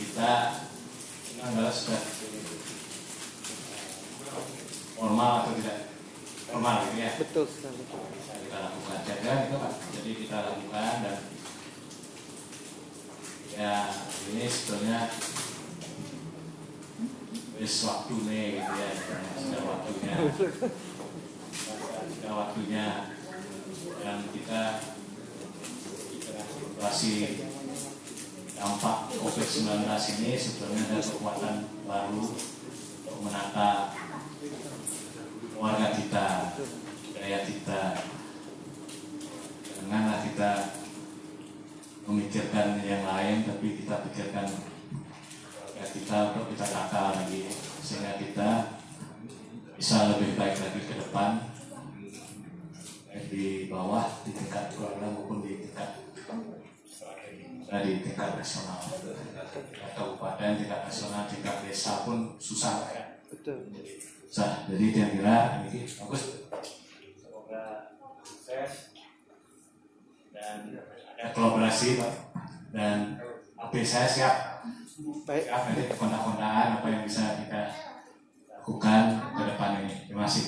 kita ini adalah sudah formal atau tidak. Formal gitu ya. Betul sekali. Bisa kita lakukan. Jaga gitu pak. Jadi kita lakukan dan ya ini sebetulnya wis waktu nih gitu ya. Sudah waktunya. Sudah waktunya. Dan kita evaluasi dampak COVID-19 ini sebetulnya ada kekuatan baru untuk menata keluarga kita, budaya kita. Janganlah kita memikirkan yang lain, tapi kita pikirkan keluarga kita untuk kita tata lagi, sehingga kita bisa lebih baik lagi ke depan, di bawah, di tingkat keluarga maupun di tingkat di tingkat nasional, kabupaten, tingkat nasional, tingkat desa pun susah ya. Betul. Susah. Jadi dia kira ini bagus. Semoga sukses. Dan ada kolaborasi pak. Dan AP saya siap. Baik. Siap nanti kontak-kontakan apa yang bisa kita lakukan ke depan ini. Terima kasih.